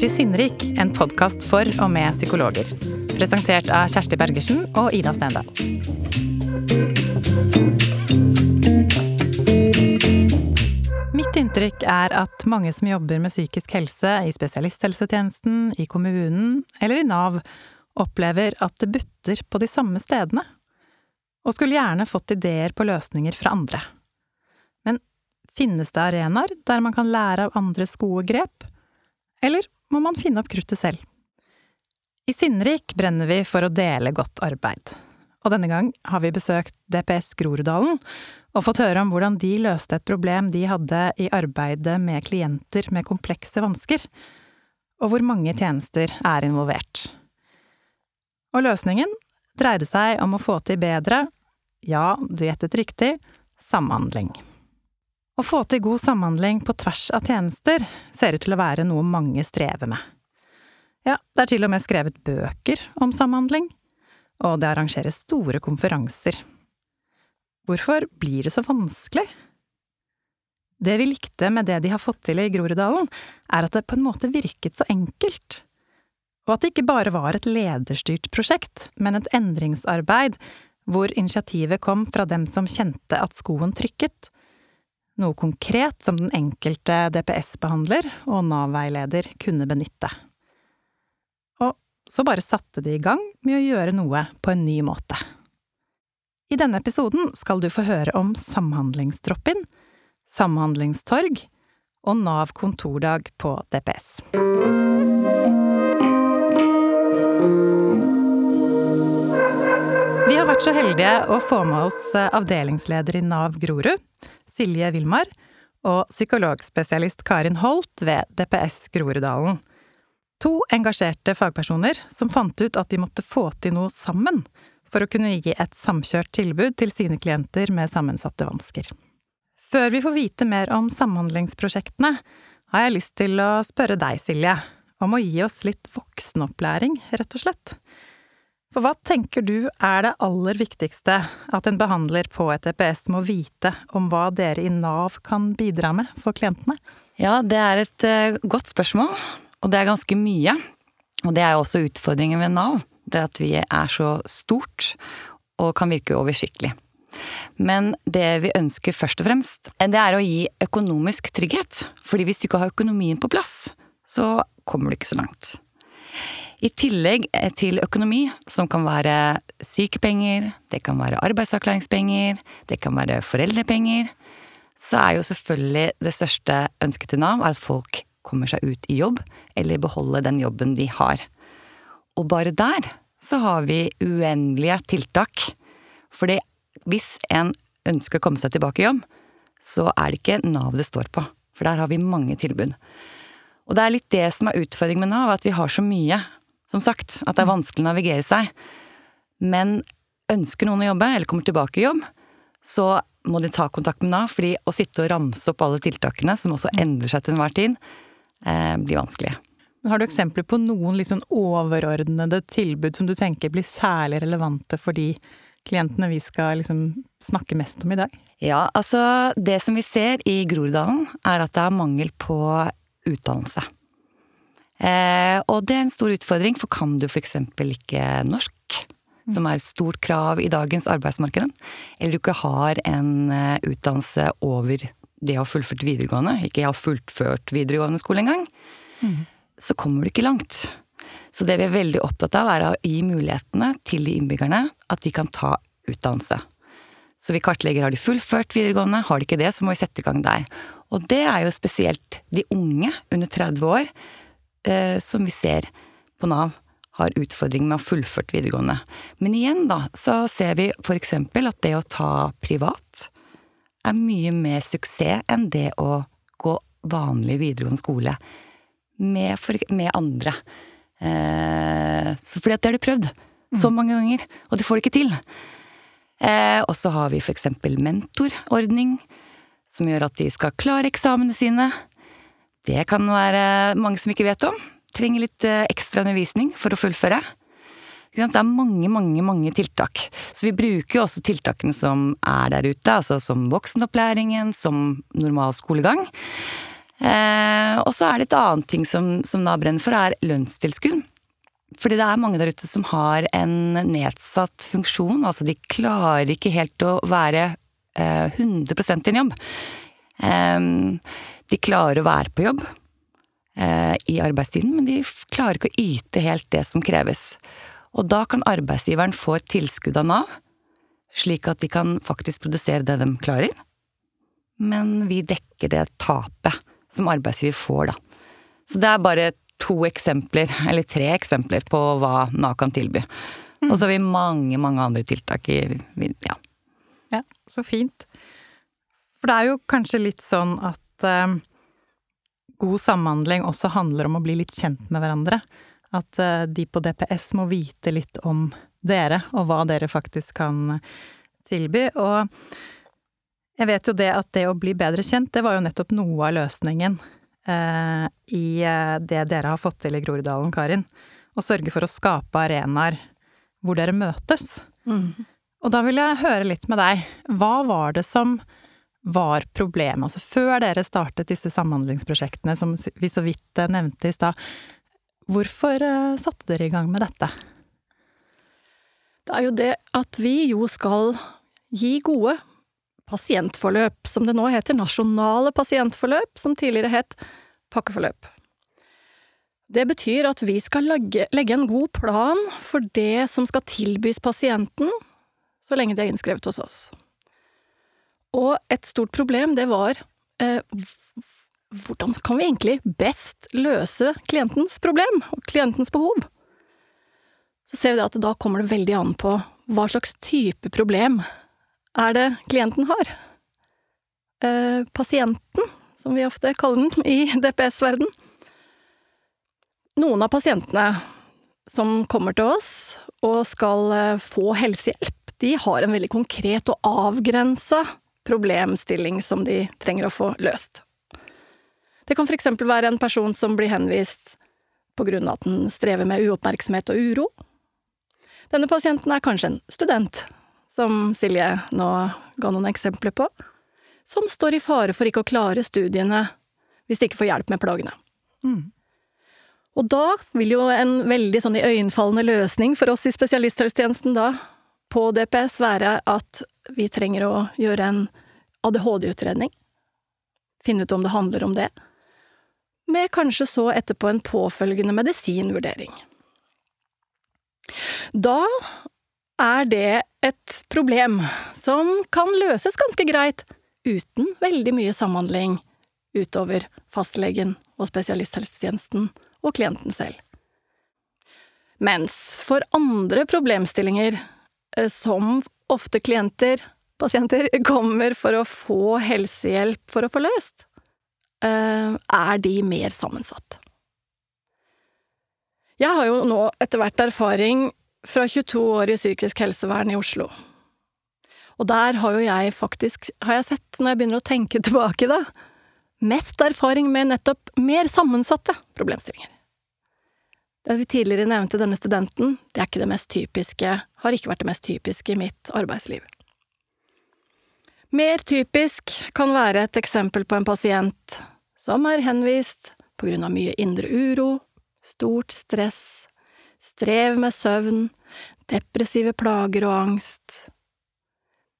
til Sinnrik, en podkast for og med psykologer. Presentert av Kjersti Bergersen og Ida Stendal. Mitt inntrykk er at mange som jobber med psykisk helse i spesialisthelsetjenesten, i kommunen eller i Nav, opplever at det butter på de samme stedene, og skulle gjerne fått ideer på løsninger fra andre. Men finnes det arenaer der man kan lære av andres gode grep, eller må man finne opp kruttet selv? I Sinnrik brenner vi for å dele godt arbeid, og denne gang har vi besøkt DPS Groruddalen og fått høre om hvordan de løste et problem de hadde i arbeidet med klienter med komplekse vansker, og hvor mange tjenester er involvert. Og løsningen dreide seg om å få til bedre, ja, du gjettet riktig, samhandling. Å få til god samhandling på tvers av tjenester ser ut til å være noe mange strever med. Ja, det er til og med skrevet bøker om samhandling, og det arrangeres store konferanser. Hvorfor blir det så vanskelig? Det vi likte med det de har fått til i Groruddalen, er at det på en måte virket så enkelt og at det ikke bare var et lederstyrt prosjekt, men et endringsarbeid hvor initiativet kom fra dem som kjente at skoen trykket, noe konkret som den enkelte DPS-behandler og Nav-veileder kunne benytte. Og så bare satte de i gang med å gjøre noe på en ny måte. I denne episoden skal du få høre om Samhandlingsdrop-in, Samhandlingstorg og Nav kontordag på DPS. Vi har vært så heldige å få med oss eh, avdelingsleder i Nav Grorud, Silje Vilmar, og psykologspesialist Karin Holt ved DPS Groruddalen. To engasjerte fagpersoner som fant ut at de måtte få til noe sammen for å kunne gi et samkjørt tilbud til sine klienter med sammensatte vansker. Før vi får vite mer om samhandlingsprosjektene, har jeg lyst til å spørre deg, Silje, om å gi oss litt voksenopplæring, rett og slett. For hva tenker du er det aller viktigste at en behandler på et EPS må vite om hva dere i Nav kan bidra med for klientene? Ja, det er et uh, godt spørsmål, og det er ganske mye. Og det er jo også utfordringen ved Nav. Det at vi er så stort og kan virke oversiktlig. Men det vi ønsker først og fremst, det er å gi økonomisk trygghet. Fordi hvis du ikke har økonomien på plass, så kommer du ikke så langt. I tillegg til økonomi, som kan være sykepenger, det kan være arbeidsavklaringspenger, det kan være foreldrepenger, så er jo selvfølgelig det største ønsket til Nav at folk kommer seg ut i jobb, eller beholder den jobben de har. Og bare der så har vi uendelige tiltak. Fordi hvis en ønsker å komme seg tilbake i jobb, så er det ikke Nav det står på. For der har vi mange tilbud. Og det er litt det som er utfordringen med Nav, at vi har så mye som sagt, at det er vanskelig å navigere seg. Men ønsker noen å jobbe, eller kommer tilbake i jobb, så må de ta kontakt med Nav, fordi å sitte og ramse opp alle tiltakene, som også endrer seg til enhver tid, eh, blir vanskelig. Har du eksempler på noen sånn overordnede tilbud som du tenker blir særlig relevante for de klientene vi skal liksom snakke mest om i dag? Ja, altså det som vi ser i Groruddalen, er at det er mangel på utdannelse. Eh, og det er en stor utfordring, for kan du f.eks. ikke norsk, som er et stort krav i dagens arbeidsmarked, eller du ikke har en eh, utdannelse over det å ha fullført videregående, ikke har fullført videregående skole engang, mm. så kommer du ikke langt. Så det vi er veldig opptatt av, er å gi mulighetene til de innbyggerne at de kan ta utdannelse. Så vi kartlegger har de fullført videregående, har de ikke det, så må vi sette i gang der. Og det er jo spesielt de unge under 30 år som vi ser på Nav har utfordringer med å ha fullført videregående. Men igjen, da, så ser vi for eksempel at det å ta privat er mye mer suksess enn det å gå vanlig videregående skole med, for, med andre. Eh, så fordi at det har du prøvd så mm. mange ganger, og det får det ikke til. Eh, og så har vi eksempel mentorordning, som gjør at de skal klare eksamene sine. Det kan være mange som ikke vet om. Trenger litt eh, ekstra undervisning for å fullføre. Det er mange, mange, mange tiltak. Så vi bruker jo også tiltakene som er der ute, altså som voksenopplæringen, som normal skolegang. Eh, og så er det et annet ting som, som Nav brenner for, er lønnstilskudd. Fordi det er mange der ute som har en nedsatt funksjon. Altså de klarer ikke helt å være eh, 100 i en jobb. Eh, de klarer å være på jobb eh, i arbeidstiden, men de klarer ikke å yte helt det som kreves. Og da kan arbeidsgiveren få et tilskudd av Nav, slik at de kan faktisk produsere det de klarer. Men vi dekker det tapet som arbeidsgiver får, da. Så det er bare to eksempler, eller tre eksempler, på hva Nav kan tilby. Og så har vi mange, mange andre tiltak i ja. ja. Så fint. For det er jo kanskje litt sånn at eh, god samhandling også handler om å bli litt kjent med hverandre. At eh, de på DPS må vite litt om dere, og hva dere faktisk kan tilby. Og jeg vet jo det at det å bli bedre kjent, det var jo nettopp noe av løsningen eh, i eh, det dere har fått til i Groruddalen, Karin. Å sørge for å skape arenaer hvor dere møtes. Mm. Og da vil jeg høre litt med deg. Hva var det som var problemet? Altså før dere startet disse samhandlingsprosjektene, som vi så vidt eh, nevnte i stad. Hvorfor eh, satte dere i gang med dette? Det er jo det at vi jo skal gi gode pasientforløp, som det nå heter, nasjonale pasientforløp, som tidligere het pakkeforløp. Det betyr at vi skal legge, legge, en god plan for det som skal tilbys pasienten, så lenge de er innskrevet hos oss. Og et stort problem, det var eh, hvordan kan vi egentlig best løse klientens problem og klientens behov? Så ser vi at da kommer det veldig an på hva slags type problem er det klienten har. Eh, pasienten, som vi ofte kaller den i DPS-verden. Noen av pasientene som kommer til oss og skal eh, få helsehjelp, de har en veldig konkret og avgrensa problemstilling som de trenger å få løst. Det kan for eksempel være en person som blir henvist på grunn av at den strever med uoppmerksomhet og uro. Denne pasienten er kanskje en student som Silje nå ga noen eksempler på, som står i fare for ikke å klare studiene hvis de ikke får hjelp med plagene. Mm. Og da vil jo en veldig sånn iøynefallende løsning for oss i spesialisthelsetjenesten da, på DPS, være at vi trenger å gjøre en ADHD-utredning. Finne ut om det handler om det. Med kanskje så etterpå en påfølgende medisinvurdering. Da er det et problem som kan løses ganske greit uten veldig mye samhandling utover fastlegen og spesialisthelsetjenesten og klienten selv. Mens for andre problemstillinger, eh, som ofte klienter, pasienter, kommer for å få helsehjelp for å få løst, eh, er de mer sammensatt. Jeg har jo nå etter hvert erfaring fra 22 år i psykisk helsevern i Oslo. Og der har jo jeg faktisk, har jeg sett, når jeg begynner å tenke tilbake, da, mest erfaring med nettopp mer sammensatte problemstillinger. Det vi tidligere nevnte denne studenten, det er ikke det mest typiske, har ikke vært det mest typiske i mitt arbeidsliv. Mer typisk kan være et eksempel på en pasient som er henvist på grunn av mye indre uro, stort stress, strev med søvn, depressive plager og angst,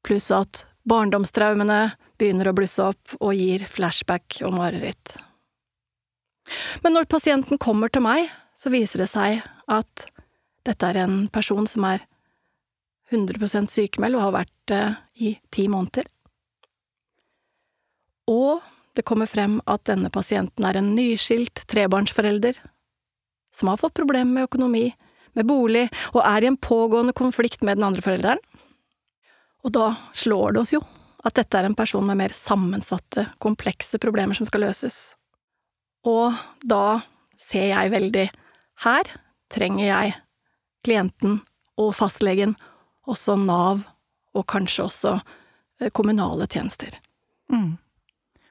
pluss at barndomstraumene begynner å blusse opp og gir flashback og mareritt. Men når pasienten kommer til meg, så viser det seg at dette er en person som er 100% sykemeldt og har vært det i ti måneder. Og det kommer frem at denne pasienten er en nyskilt trebarnsforelder som har fått problemer med økonomi, med bolig, og er i en pågående konflikt med den andre forelderen. Og da slår det oss jo at dette er en person med mer sammensatte, komplekse problemer som skal løses. Og da ser jeg veldig her trenger jeg klienten og fastlegen, også Nav, og kanskje også eh, kommunale tjenester. Mm.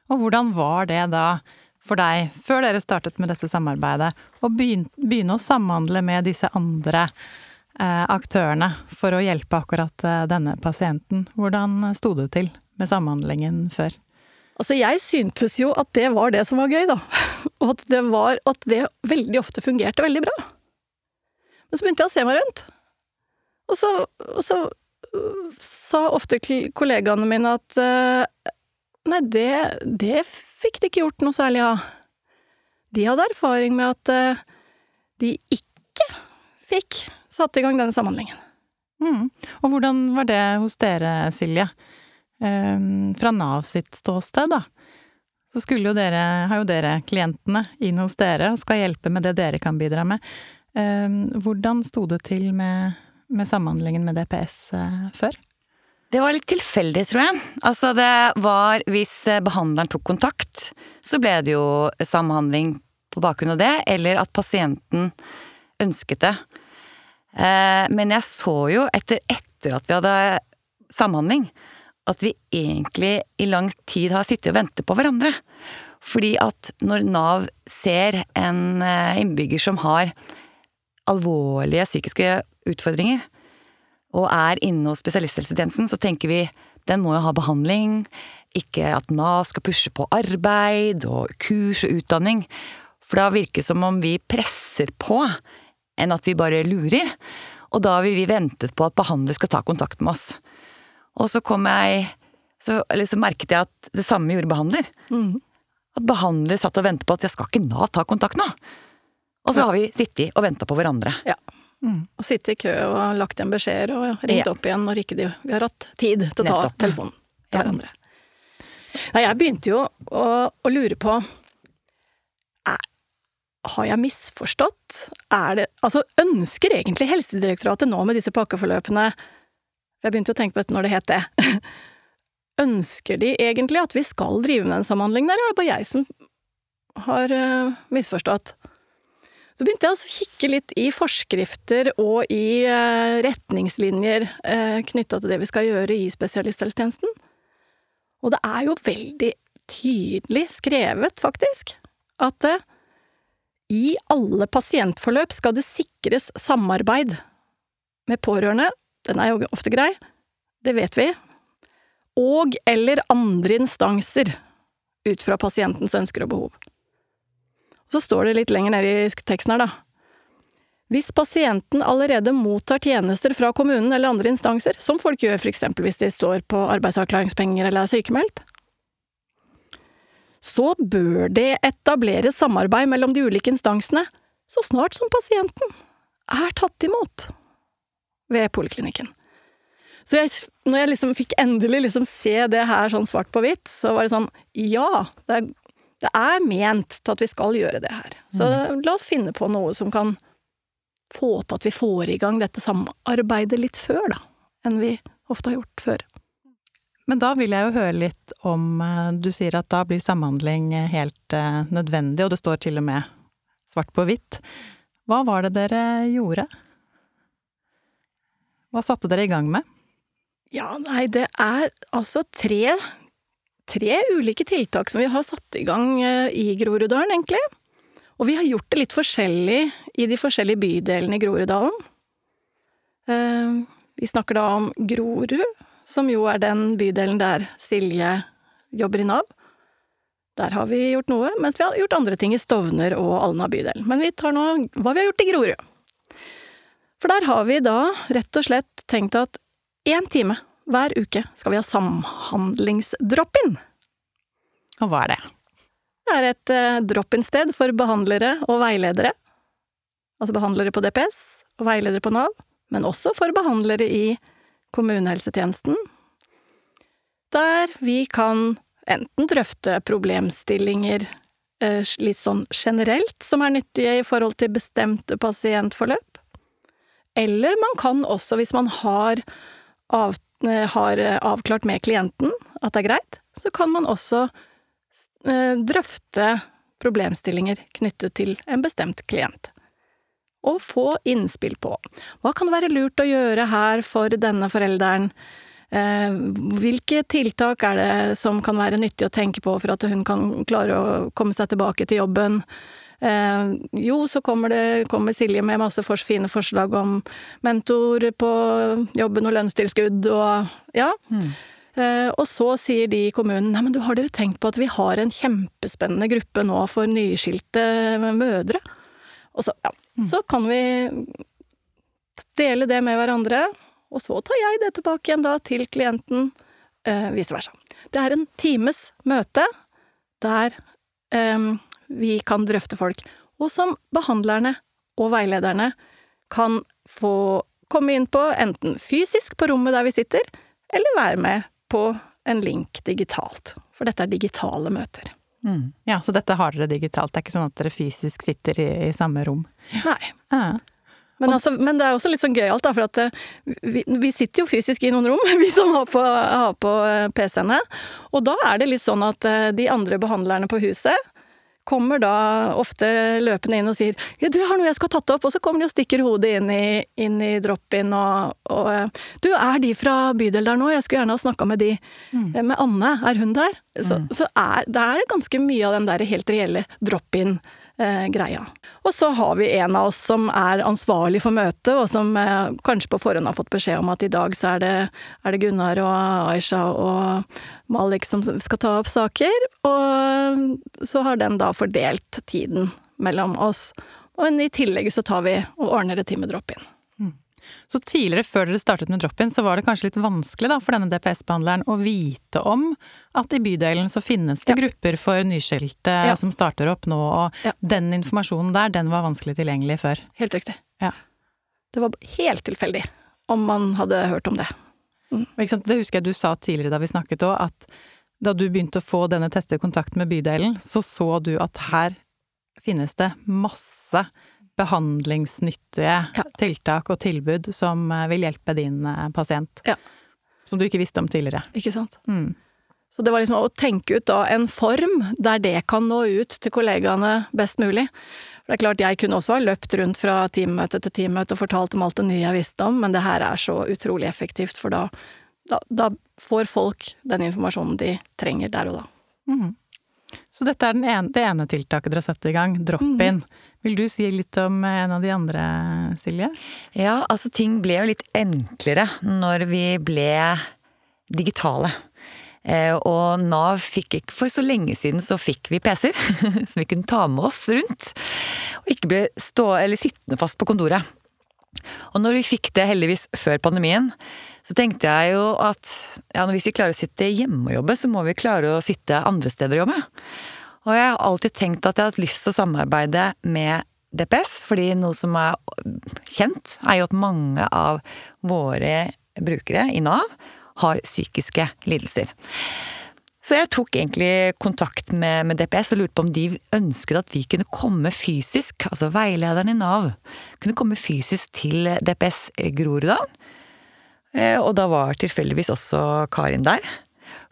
Og hvordan var det da for deg, før dere startet med dette samarbeidet, å begynne å samhandle med disse andre eh, aktørene for å hjelpe akkurat eh, denne pasienten? Hvordan sto det til med samhandlingen før? Altså, jeg syntes jo at det var det som var gøy, da. Og at det, var, at det veldig ofte fungerte veldig bra. Men så begynte jeg å se meg rundt. Og så, og så øh, sa ofte kollegaene mine at øh, nei, det, det fikk de ikke gjort noe særlig av. De hadde erfaring med at øh, de ikke fikk satt i gang denne samhandlingen. Mm. Og hvordan var det hos dere, Silje? Ehm, fra Nav sitt ståsted, da, så skulle jo dere, har jo dere klientene inn hos dere og skal hjelpe med det dere kan bidra med. Ehm, hvordan sto det til med, med samhandlingen med DPS eh, før? Det var litt tilfeldig, tror jeg. Altså det var Hvis behandleren tok kontakt, så ble det jo samhandling på bakgrunn av det, eller at pasienten ønsket det. Eh, men jeg så jo etter, etter at vi hadde samhandling, at vi egentlig i lang tid har sittet og ventet på hverandre. Fordi at når Nav ser en eh, innbygger som har alvorlige psykiske utfordringer, og er inne hos spesialisthelsetjenesten, så tenker vi den må jo ha behandling, ikke at Nav skal pushe på arbeid og kurs og utdanning. For da virker det som om vi presser på, enn at vi bare lurer. Og da vil vi ventet på at behandler skal ta kontakt med oss. Og så kom jeg Så liksom merket jeg at det samme gjorde behandler. Mm. At behandler satt og ventet på at jeg skal ikke Nav ta kontakt nå? Og så ja. har vi sittet og venta på hverandre. Ja. Mm. Og sittet i kø og lagt igjen beskjeder og ringt ja. opp igjen når ikke de, vi har hatt tid til å ta Nettopp. telefonen til ja. hverandre. Nei, jeg begynte jo å, å lure på har jeg misforstått? Er det Altså, ønsker egentlig Helsedirektoratet nå med disse pakkeforløpene jeg begynte å tenke på dette når det het det. Ønsker de egentlig at vi skal drive med den samhandlingen, eller er det bare jeg som har uh, misforstått? Så begynte jeg å kikke litt i forskrifter og i uh, retningslinjer uh, eh, knytta til det vi skal gjøre i spesialisthelsetjenesten. Og det er jo veldig tydelig skrevet, faktisk, at uh, i alle pasientforløp skal det sikres samarbeid med pårørende den er jo ofte grei, det vet vi, og eller andre instanser ut fra pasientens ønsker og behov. Så står det litt lenger nede i teksten her, da. Hvis pasienten allerede mottar tjenester fra kommunen eller andre instanser, som folk gjør eksempel hvis de står på arbeidsavklaringspenger eller er sykemeldt, så bør det etableres samarbeid mellom de ulike instansene så snart som pasienten er tatt imot ved poliklinikken. Så jeg, når jeg liksom fikk endelig liksom se det her sånn svart på hvitt, så var det sånn ja, det er, det er ment til at vi skal gjøre det her. Så mm. la oss finne på noe som kan få til at vi får i gang dette samarbeidet litt før, da, enn vi ofte har gjort før. Men da vil jeg jo høre litt om eh, Du sier at da blir samhandling helt eh, nødvendig, og det står til og med svart på hvitt. Hva var det dere gjorde? Hva satte dere i gang med? Ja, nei, det er altså tre, tre ulike tiltak som vi har satt i gang eh, i Groruddalen, egentlig. Og vi har gjort det litt forskjellig i de forskjellige bydelene i Groruddalen. Eh, vi snakker da om Grorud, som jo er den bydelen der Silje jobber i Nav. Der har vi gjort noe, mens vi har gjort andre ting i Stovner og Alna bydel. Men vi tar nå hva vi har gjort i Grorud. For der har vi da rett og slett tenkt at én time hver uke skal vi ha samhandlingsdrop-in. Og hva er det? Det er et uh, drop-in-sted for behandlere og veiledere. Altså behandlere på DPS og veiledere på Nav, men også for behandlere i kommunehelsetjenesten. Der vi kan enten drøfte problemstillinger uh, litt sånn generelt som er nyttige i forhold til bestemte pasientforløp, eller man kan også, hvis man har, av, eh, har eh, avklart med klienten at det er greit, så kan man også eh, drøfte problemstillinger knyttet til en bestemt klient. Og få innspill på hva kan det være lurt å gjøre her for denne forelderen, hvilke tiltak er det som kan være nyttig å tenke på for at hun kan klare å komme seg tilbake til jobben, jo, så kommer, det, kommer Silje med masse for, fine forslag om mentor på jobben og lønnstilskudd og ja. Mm. Eh, og så sier de i kommunen nei, men du har dere tenkt på at vi har en kjempespennende gruppe nå for nyskilte mødre? Og så, ja, så kan vi dele det med hverandre, og så tar jeg det tilbake igjen da til klienten, eh, vice versa. Det er en times møte der eh, vi kan drøfte folk, og som behandlerne og veilederne kan få komme inn på, enten fysisk på rommet der vi sitter, eller være med på en link digitalt. For dette er digitale møter. Mm. Ja, så dette har dere digitalt, det er ikke sånn at dere fysisk sitter i, i samme rom? Nei. Ja. Men, altså, men, det er også litt sånn gøyalt, da, for at eh, vi, vi, sitter jo fysisk i noen rom, vi som har på, har på eh, PC-ene. Og da er det litt sånn at eh, de andre behandlerne på huset kommer da ofte løpende inn og sier ja, 'du, jeg har noe jeg skal ha tatt opp', og så kommer de og stikker hodet inn i, inn i drop-in og, og 'du, er de fra bydel der nå? Jeg skulle gjerne ha snakka med de'. Mm. Med Anne, er hun der? Så, mm. så er, det er ganske mye av den der helt reelle drop-in eh, greia. Og så har vi en av oss som er ansvarlig for møtet, og som eh, kanskje på forhånd har fått beskjed om at i dag så er det, er det Gunnar og Aisha og Malik som skal ta opp saker, og så har den da fordelt tiden mellom oss. Og i tillegg så tar vi og ordner et time drop-in. Så tidligere, før dere startet med drop-in, så var det kanskje litt vanskelig da, for denne DPS-behandleren å vite om at i bydelen så finnes det ja. grupper for nyskilte ja. som starter opp nå, og ja. den informasjonen der, den var vanskelig tilgjengelig før. Helt riktig. Det var helt tilfeldig om man hadde hørt om det. Mm. Det husker jeg du sa tidligere da vi snakket òg, at da du begynte å få denne tette kontakten med bydelen, så så du at her finnes det masse behandlingsnyttige ja. tiltak og tilbud som eh, vil hjelpe din eh, pasient. Ja. Som du ikke visste om tidligere. Ikke sant. Mm. Så det var liksom å tenke ut da en form der det kan nå ut til kollegaene best mulig. For det er klart, jeg kunne også ha løpt rundt fra teammøte til teammøte og fortalt om alt det nye jeg visste om, men det her er så utrolig effektivt, for da, da, da får folk den informasjonen de trenger der og da. Mm. Så dette er ene, det ene tiltaket dere har satt i gang, drop-in. Mm. Vil du si litt om en av de andre, Silje? Ja, altså ting ble jo litt enklere når vi ble digitale. Eh, og Nav fikk ikke For så lenge siden så fikk vi PC-er som vi kunne ta med oss rundt. Og ikke ble stå, eller sittende fast på kontoret. Og når vi fikk det heldigvis før pandemien, så tenkte jeg jo at ja, hvis vi klarer å sitte hjemme og jobbe, så må vi klare å sitte andre steder og jobbe. Og jeg har alltid tenkt at jeg har hatt lyst til å samarbeide med DPS, fordi noe som er kjent, er jo at mange av våre brukere i Nav har psykiske lidelser. Så jeg tok egentlig kontakt med, med, DPS og lurte på om de ønsket at vi kunne komme fysisk, altså veilederen i Nav, kunne komme fysisk til DPS Groruddalen. Eh, og da var tilfeldigvis også Karin der.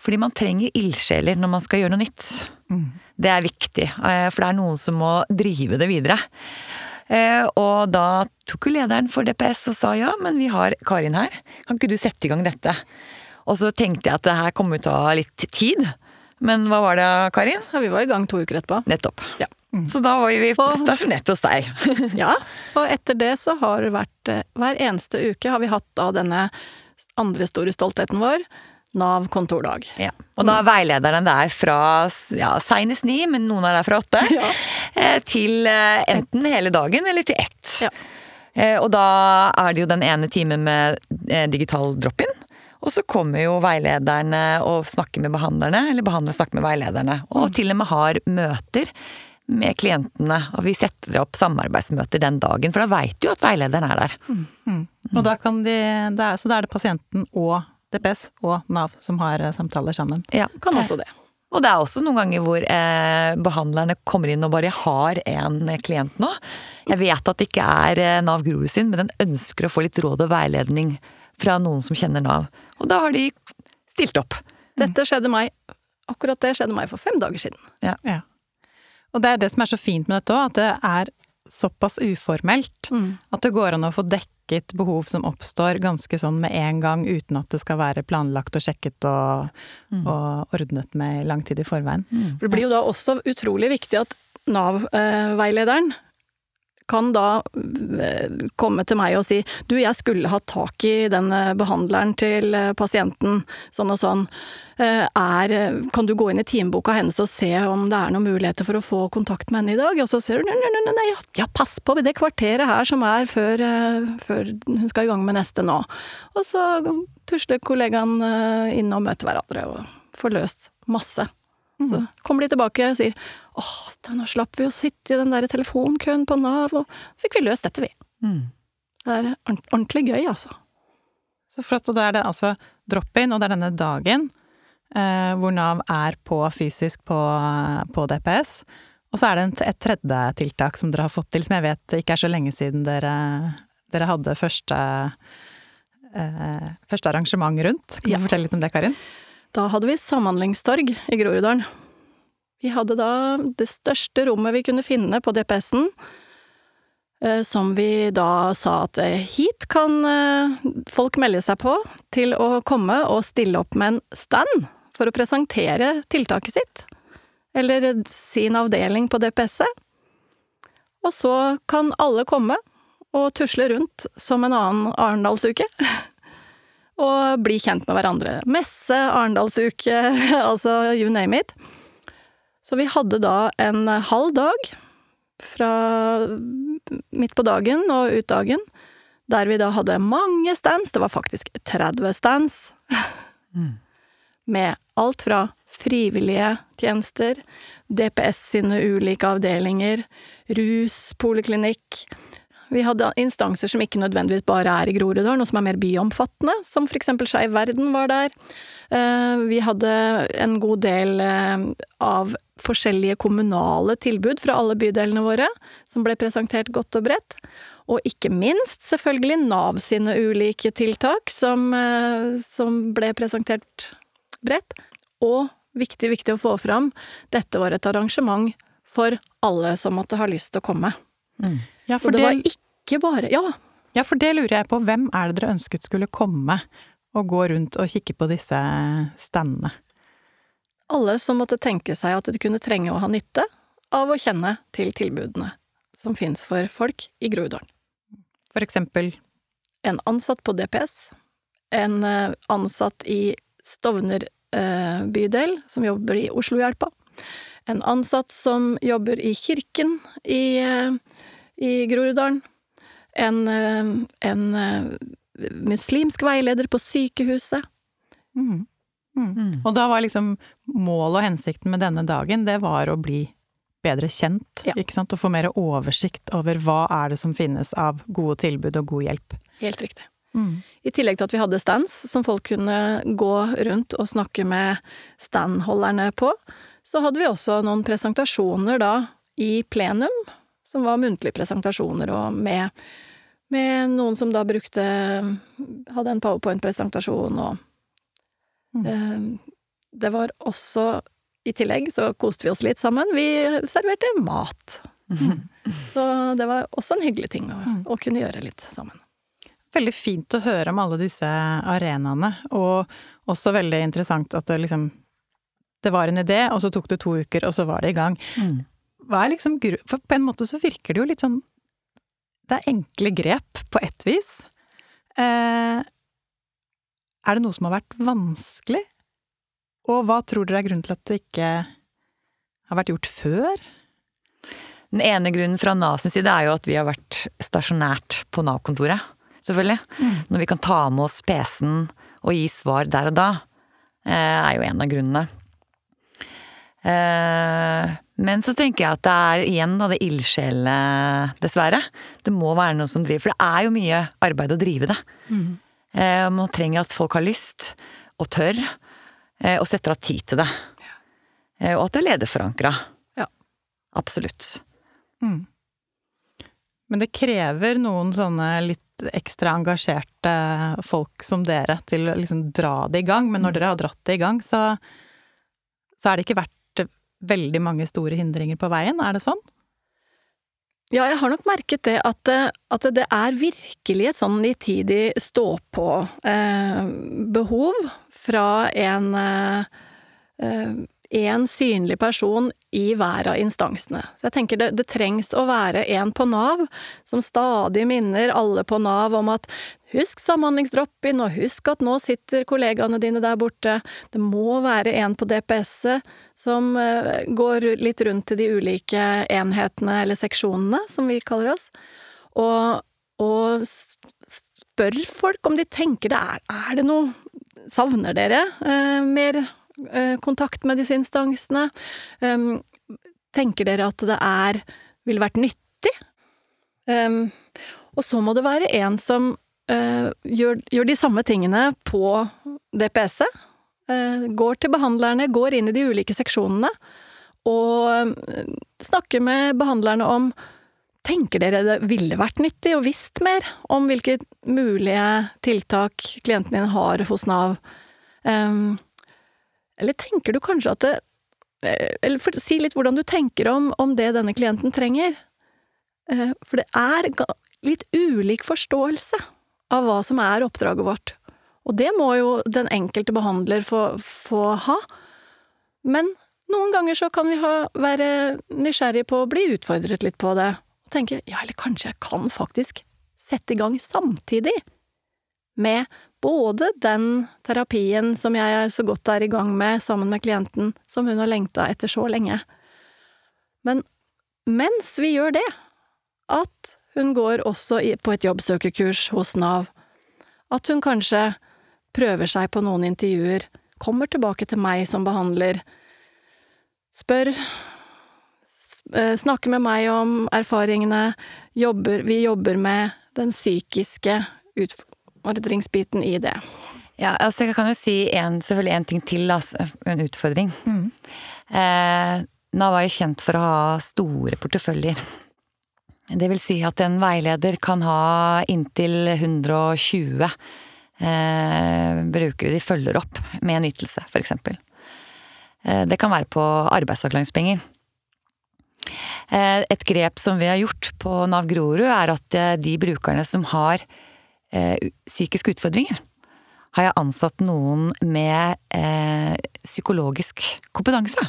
Fordi man trenger ildsjeler når man skal gjøre noe nytt. Mm. Det er viktig, eh, for det er noen som må drive det videre. Eh, og da tok jo lederen for DPS og sa ja, men vi har Karin her, kan ikke du sette i gang dette? Og så tenkte jeg at det her til å ha litt tid. Men hva var det, Karin? Ja, Vi var i gang to uker etterpå. Nettopp. Ja. Mm. Så da var vi stasjonert hos deg. ja, og etter det så har det vært eh, Hver eneste uke har vi hatt da denne andre store stoltheten vår, Nav kontordag. Ja. Og da er veilederne der fra ja, seinest ni, men noen er der fra åtte, ja. Eh, til eh, enten hele dagen eller til ett. Ja. Eh, og da er det jo den ene timen med digital drop-in. Og så kommer jo veilederne og snakker med behandlerne, eller behandlerne snakker med veilederne. Og mm. til og med har møter med klientene, og vi setter opp samarbeidsmøter den dagen, for da veit du at veilederen er der. Mm. Mm. Og da kan de, så da er det pasienten og DPS og Nav som har eh, samtaler sammen. Ja, kan også det. Og det er også noen ganger hvor eh, behandlerne kommer inn og bare har en klient nå. Jeg vet at det ikke er eh, Nav Grorud sin, men den ønsker å få litt råd og veiledning fra noen som kjenner Nav. Og da har de stilt opp. Dette skjedde meg, akkurat det skjedde meg for fem dager siden. Ja. ja. Og det er det som er så fint med dette òg, at det er såpass uformelt. Mm. At det går an å få dekket behov som oppstår ganske sånn med en gang, uten at det skal være planlagt og sjekket og, mm. og ordnet med lang tid i forveien. Mm. For det blir jo da også utrolig viktig at Nav-veilederen kan da eh, komme til meg og si du, jeg skulle hatt tak i den eh, behandleren til eh, pasienten, sånn og sånn. Er, kan du gå inn i timeboka hennes og se om det er noen muligheter for å få kontakt med henne i dag? Og så ser du nei, nei, nei, ja, pass på det kvarteret her som er før, før, hun skal i gang med neste nå. Og så tusler kollegaen inn og møter hverandre og får løst masse. Så mm. kommer de tilbake og sier åh, nå slapp vi å sitte i den der telefonkøen på Nav, og fikk vi løst dette, vi. Mm. Det er ordentlig gøy, altså. Så flott. Og da er det altså drop-in, og det er denne dagen eh, hvor Nav er på fysisk på, på, DPS. Og så er det et tredje tiltak som dere har fått til, som jeg vet ikke er så lenge siden dere, dere hadde første, eh, første arrangement rundt. Kan ja. du fortelle litt om det, Karin? Da hadde vi samhandlingstorg i Groruddalen. Vi hadde da det største rommet vi kunne finne på DPS-en, eh, som vi da sa at eh, hit kan eh, folk melde seg på til å komme og stille opp med en stand for å presentere tiltaket sitt, eller sin avdeling på DPS-et. Og så kan alle komme og tusle rundt som en annen Arendalsuke. og bli kjent med hverandre. Messe, Arendalsuke, altså you name it. Så vi hadde da en halv dag fra midt på dagen og ut dagen, der vi da hadde mange stands. Det var faktisk 30 stands. Mm. Med alt fra frivillige tjenester, DPS sine ulike avdelinger, rus, poliklinikk. Vi hadde instanser som ikke nødvendigvis bare er i Groruddalen, og som er mer byomfattende, som for eksempel Skeiv Verden var der. Eh, vi hadde en god del eh, av forskjellige kommunale tilbud fra alle bydelene våre, som ble presentert godt og bredt. Og ikke minst selvfølgelig Nav sine ulike tiltak, som, eh, som ble presentert bredt. Og viktig, viktig å få fram, dette var et arrangement for alle som måtte ha lyst til å komme. Mm. Ja, for det, det var ikke bare Ja. Ja, for det lurer jeg på. Hvem er det dere ønsket skulle komme og gå rundt og kikke på disse standene? alle som måtte tenke seg at de kunne trenge å ha nytte av å kjenne til tilbudene som finnes for folk i Groruddalen. For eksempel? En ansatt på DPS, en eh, ansatt i Stovner eh, bydel som jobber i Oslohjelpa, en ansatt som jobber i kirken i, eh, i Groruddalen, en, en muslimsk veileder på sykehuset. Mm. Mm. mm. Og da var liksom målet og hensikten med denne dagen, det var å bli bedre kjent, ja. ikke sant? Og få mer oversikt over hva er det som finnes av gode tilbud og god hjelp. Helt riktig. Mm. I tillegg til at vi hadde stands som folk kunne gå rundt og snakke med standholderne på, så hadde vi også noen presentasjoner da i plenum, som var muntlige presentasjoner, og med, med noen som da brukte Hadde en powerpoint-presentasjon og Mm. Det var også I tillegg så koste vi oss litt sammen. Vi serverte mat. Mm. Så det var også en hyggelig ting å, mm. å kunne gjøre litt sammen. Veldig fint å høre om alle disse arenaene, og også veldig interessant at det liksom Det var en idé, og så tok det to uker, og så var det i gang. Mm. Hva er liksom For på en måte så virker det jo litt sånn Det er enkle grep, på ett vis. Eh, er det noe som har vært vanskelig? Og hva tror dere er grunnen til at det ikke har vært gjort før? Den ene grunnen fra Nav sin side er jo at vi har vært stasjonært på Nav-kontoret. Selvfølgelig. Mm. Når vi kan ta med oss PC-en og gi svar der og da, eh, er jo en av grunnene. Men så tenker jeg at det er igjen da det ildsjelet, dessverre. Det må være noe som driver For det er jo mye arbeid å drive det. Mm. Eh, man trenger at folk har lyst, og tør, eh, og setter av tid til det. Eh, og at det er lederforankra. Ja. Absolutt. Mm. Men det krever noen sånne litt ekstra engasjerte folk som dere til å liksom dra det i gang. Men når mm. dere har dratt det i gang, så, så er det ikke vært veldig mange store hindringer på veien, er det sånn? Ja, jeg har nok merket det at, eh, at det er virkelig et sånn nitidig stå-på-behov eh, fra en eh, én synlig person i hver av instansene. Så jeg tenker det, det trengs å være en på Nav som stadig minner alle på Nav om at husk samhandlingsdrop-in, og husk at nå sitter kollegaene dine der borte. Det må være en på DPS-et som eh, går litt rundt til de ulike enhetene, eller seksjonene, som vi kaller oss, og, og spør folk om de tenker det er Er det noe Savner dere eh, mer kontakt med disse instansene? Tenker dere at det er ville vært nyttig? Og så må det være en som eh, gjør, gjør de samme tingene på DPS-et. Eh, går til behandlerne, går inn i de ulike seksjonene og snakker med behandlerne om Tenker dere det ville vært nyttig og visst mer om hvilke mulige tiltak klienten din har hos Nav? Um, eller tenker du kanskje at det eh, Eller for, si litt hvordan du tenker om, om det denne klienten trenger. Eh, for det er litt ulik forståelse av hva som er oppdraget vårt. Og det må jo den enkelte behandler få, få ha. Men noen ganger så kan vi ha, være nysgjerrig på å bli utfordret litt på det. Og tenke ja, eller kanskje jeg kan faktisk sette i gang samtidig med både den terapien som jeg så godt er i gang med sammen med klienten, som hun har lengta etter så lenge. Men mens vi gjør det, at hun går også på et jobbsøkerkurs hos Nav, at hun kanskje prøver seg på noen intervjuer, kommer tilbake til meg som behandler, spør, eh, snakker med meg om erfaringene, jobber, vi jobber med den psykiske utfordringsbiten i det. Ja, altså jeg kan jo si en, selvfølgelig en ting til, altså, en utfordring. Mm. Eh, Nav er jo kjent for å ha store porteføljer. Det vil si at en veileder kan ha inntil 120 eh, brukere de følger opp med en ytelse, f.eks. Eh, det kan være på arbeidsavklaringspenger. Eh, et grep som vi har gjort på Nav Grorud, er at eh, de brukerne som har eh, psykiske utfordringer, har jeg ansatt noen med eh, psykologisk kompetanse.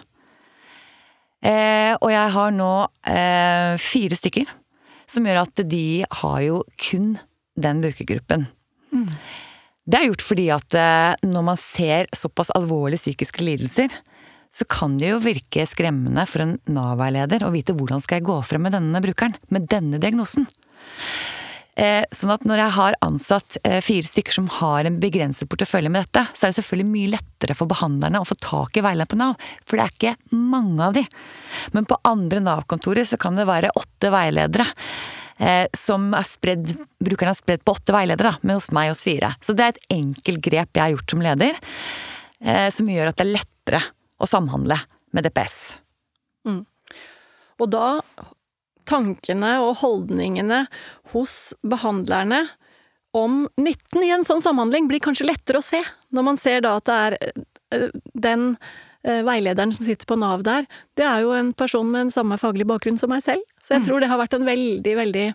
Eh, og jeg har nå eh, fire stykker, som gjør at de har jo kun den brukergruppen. Mm. Det er gjort fordi at eh, når man ser såpass alvorlige psykiske lidelser, så kan det jo virke skremmende for en Nav-veileder å vite hvordan skal jeg gå frem med denne brukeren, med denne diagnosen. Eh, sånn at når jeg har ansatt eh, fire stykker som har en begrenset portefølje med dette, så er det selvfølgelig mye lettere for behandlerne å få tak i veilederen på Nav, for det er ikke mange av de. Men på andre Nav-kontorer så kan det være åtte veiledere. Eh, som er spredd, brukerne er spredd på åtte veiledere, men hos meg hos fire. Så det er et enkelt grep jeg har gjort som leder, som gjør at det er lettere å samhandle med DPS. Mm. Og da tankene og holdningene hos behandlerne om nytten i en sånn samhandling blir kanskje lettere å se, når man ser da at det er eh, den eh, veilederen som sitter på Nav der, det er jo en person med en samme faglig bakgrunn som meg selv. Så jeg mm. tror det har vært en veldig, veldig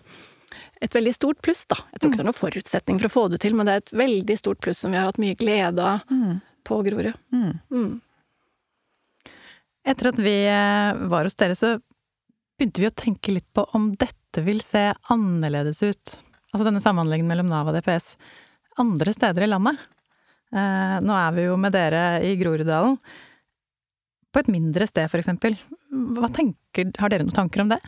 et veldig stort pluss, da. Jeg tror ikke det er noen forutsetning for å få det til, men det er et veldig stort pluss som vi har hatt mye glede av mm. på Grorud. Mm. Mm. Etter at vi eh, var hos dere, så begynte vi å tenke litt på om dette vil se annerledes ut, altså denne samhandlingen mellom Nav og DPS, andre steder i landet. Eh, nå er vi jo med dere i Groruddalen. På et mindre sted, for tenker, har dere noen tanker om det?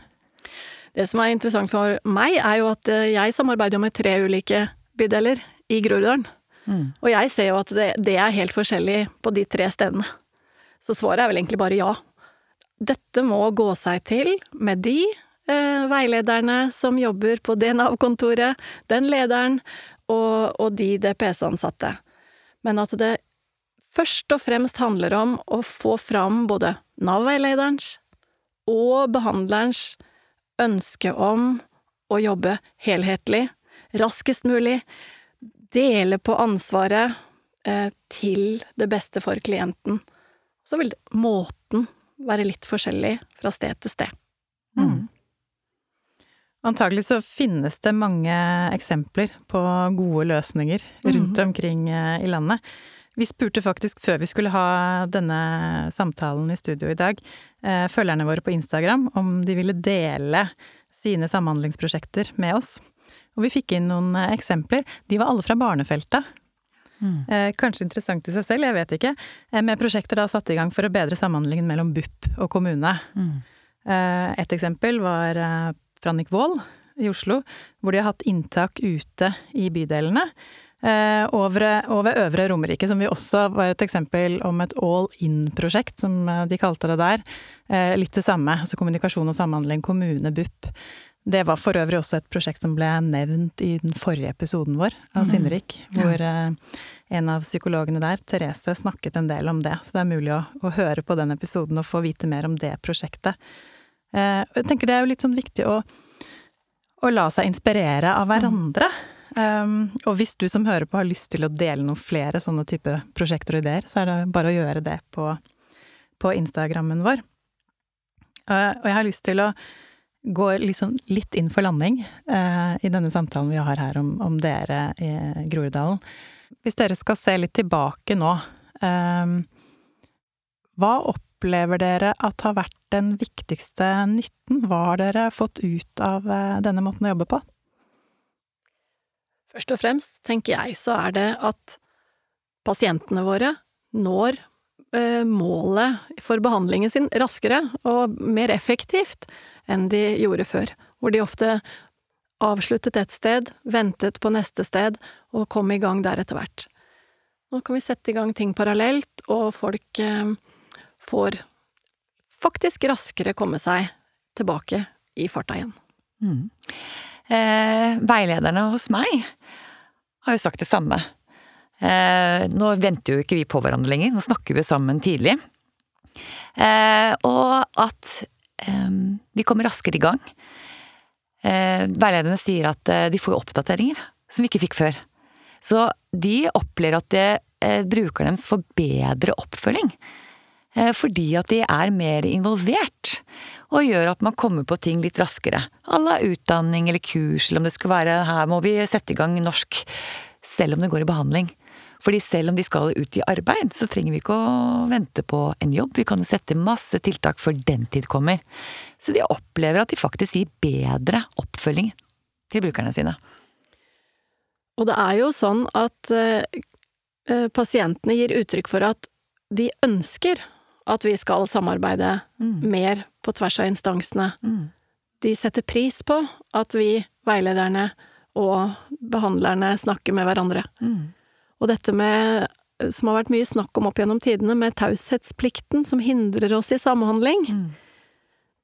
Det som er interessant for meg, er jo at eh, jeg samarbeider med tre ulike bydeler i Groruddalen. Mm. Og jeg ser jo at det, det er helt forskjellig på de tre stedene. Så svaret er vel egentlig bare ja dette må gå seg til med de eh, veilederne som jobber på det Nav-kontoret, den lederen og, og de DPS-ansatte. Men at det først og fremst handler om å få fram både Nav-veilederens og behandlerens ønske om å jobbe helhetlig, raskest mulig, dele på ansvaret eh, til det beste for klienten. Så vil det, måten være litt forskjellig fra sted til sted. Mm. Antagelig så finnes det mange eksempler på gode løsninger rundt mm. omkring eh, i landet. Vi spurte faktisk før vi skulle ha denne samtalen i studio i dag, eh, følgerne våre på Instagram om de ville dele sine samhandlingsprosjekter med oss. Og vi fikk inn noen eh, eksempler. De var alle fra barnefeltet. Mm. Eh, kanskje interessant i seg selv, jeg vet ikke. Eh, med prosjekter da satt i gang for å bedre samhandlingen mellom BUP og kommune. Mm. Eh, et eksempel var fra Nick Wold i Oslo, hvor de har hatt inntak ute i bydelene Eh, over, over Øvre Romerike, som vi også var et eksempel om et all in-prosjekt, som de kalte det der. Eh, litt det samme, altså kommunikasjon og samhandling, kommune, BUP. Det var for øvrig også et prosjekt som ble nevnt i den forrige episoden vår av mm. Hvor ja. en av psykologene der, Therese, snakket en del om det. Så det er mulig å, å høre på den episoden og få vite mer om det prosjektet. Jeg tenker det er jo litt sånn viktig å, å la seg inspirere av hverandre. Mm. Um, og hvis du som hører på har lyst til å dele noen flere sånne type prosjekter og ideer, så er det bare å gjøre det på, på Instagrammen vår. Uh, og jeg har lyst til å gå litt, sånn, litt inn for landing eh, i denne samtalen vi har her om, om dere i Groruddalen. Hvis dere skal se litt tilbake nå, eh, hva opplever dere at har vært den viktigste nytten? Hva har dere fått ut av uh, denne måten å jobbe på? Først og fremst, tenker jeg, så er det at pasientene våre når eh, målet for behandlingen sin raskere og mer effektivt enn de gjorde før, hvor de ofte avsluttet et sted, ventet på neste sted og kom i gang der etter hvert. Nå kan vi sette i gang ting parallelt, og folk eh, får faktisk raskere komme seg tilbake i farta igjen. Mm. Eh, veilederne hos meg har jo sagt det samme. Eh, nå venter jo ikke vi på hverandre lenger, nå snakker vi sammen tidlig. Eh, og at vi kommer raskere i gang. Eh, veilederne sier at eh, de får oppdateringer som vi ikke fikk før. Så de opplever at det, eh, brukerne deres får bedre oppfølging. Fordi at de er mer involvert, og gjør at man kommer på ting litt raskere. Alle utdanning eller kurs, eller om det skulle være her må vi sette i gang norsk selv om det går i behandling. Fordi selv om de skal ut i arbeid, så trenger vi ikke å vente på en jobb. Vi kan jo sette masse tiltak før den tid kommer. Så de opplever at de faktisk gir bedre oppfølging til brukerne sine. Og det er jo sånn at eh, pasientene gir uttrykk for at de ønsker at vi skal samarbeide mm. mer på tvers av instansene. Mm. De setter pris på at vi, veilederne, og behandlerne snakker med hverandre. Mm. Og dette med, som har vært mye snakk om opp gjennom tidene, med taushetsplikten som hindrer oss i samhandling, mm.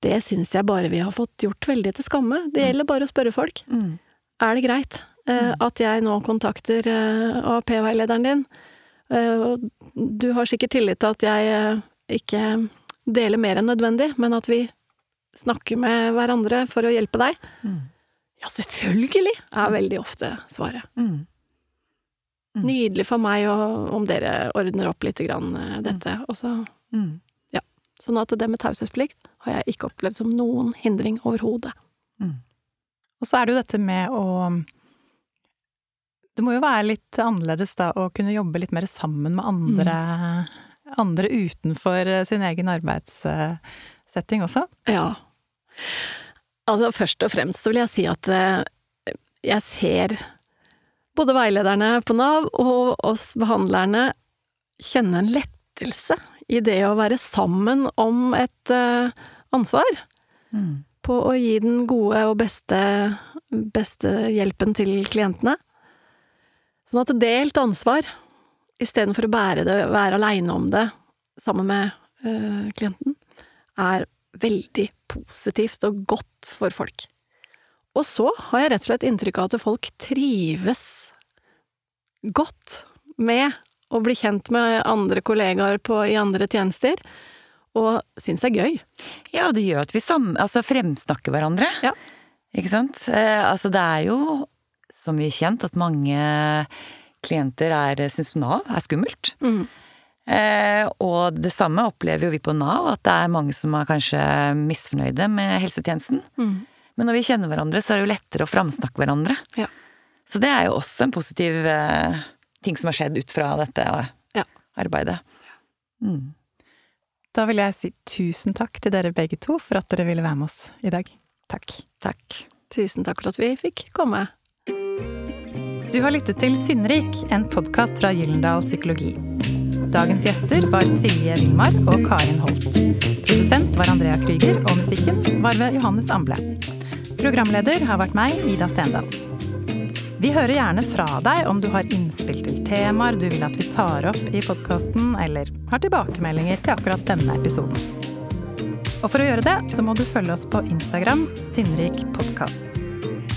det syns jeg bare vi har fått gjort veldig til skamme. Det mm. gjelder bare å spørre folk. Mm. Er det greit eh, mm. at jeg nå kontakter eh, AAP-veilederen din? Eh, du har sikkert tillit til at jeg eh, ikke deler mer enn nødvendig, men at vi snakker med hverandre for å hjelpe deg. Mm. Ja, selvfølgelig, er veldig ofte svaret. Mm. Mm. Nydelig for meg om dere ordner opp litt grann, dette. dette. Og så mm. Ja. Sånn at det med taushetsplikt har jeg ikke opplevd som noen hindring overhodet. Mm. Og så er det jo dette med å Det må jo være litt annerledes da å kunne jobbe litt mer sammen med andre, mm. andre utenfor sin egen arbeidssetting også? Ja. Altså, først og fremst så vil jeg si at eh, jeg ser både veilederne på Nav og oss behandlerne kjenne en lettelse i det å være sammen om et uh, ansvar. Mm. På å gi den gode og beste, beste hjelpen til klientene. Sånn at delt ansvar, istedenfor å bære det, være aleine om det sammen med uh, klienten, er veldig positivt og godt for folk. Og så har jeg rett og slett inntrykk av at folk trives godt med å bli kjent med andre kollegaer på, i andre tjenester, og syns det er gøy. Ja, det gjør at vi sam, altså fremsnakker hverandre. Ja. Ikke sant? Eh, altså det er jo, som vi har kjent, at mange klienter er, syns Nav er skummelt. Mm. Eh, og det samme opplever jo vi på Nav, at det er mange som er kanskje misfornøyde med helsetjenesten. Mm. Men når vi kjenner hverandre, så er det jo lettere å framsnakke hverandre. Ja. Så det er jo også en positiv eh, ting som har skjedd ut fra dette. Ja. arbeidet. Mm. Da vil jeg si tusen takk til dere begge to for at dere ville være med oss i dag. Takk. Takk. Tusen takk for at vi fikk komme. Du har lyttet til Sinnrik, en podkast fra Gyllendal Psykologi. Dagens gjester var Silje Vilmar og Karin Holt. Produsent var Andrea Krüger, og musikken var ved Johannes Amble. Programleder har vært meg, Ida Stendal. Vi hører gjerne fra deg om du har innspill til temaer du vil at vi tar opp i podkasten, eller har tilbakemeldinger til akkurat denne episoden. Og for å gjøre det, så må du følge oss på Instagram, Sinnrik podkast.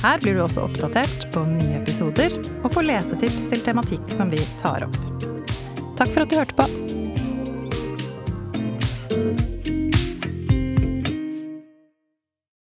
Her blir du også oppdatert på nye episoder, og får lesetips til tematikk som vi tar opp. Takk for at du hørte på.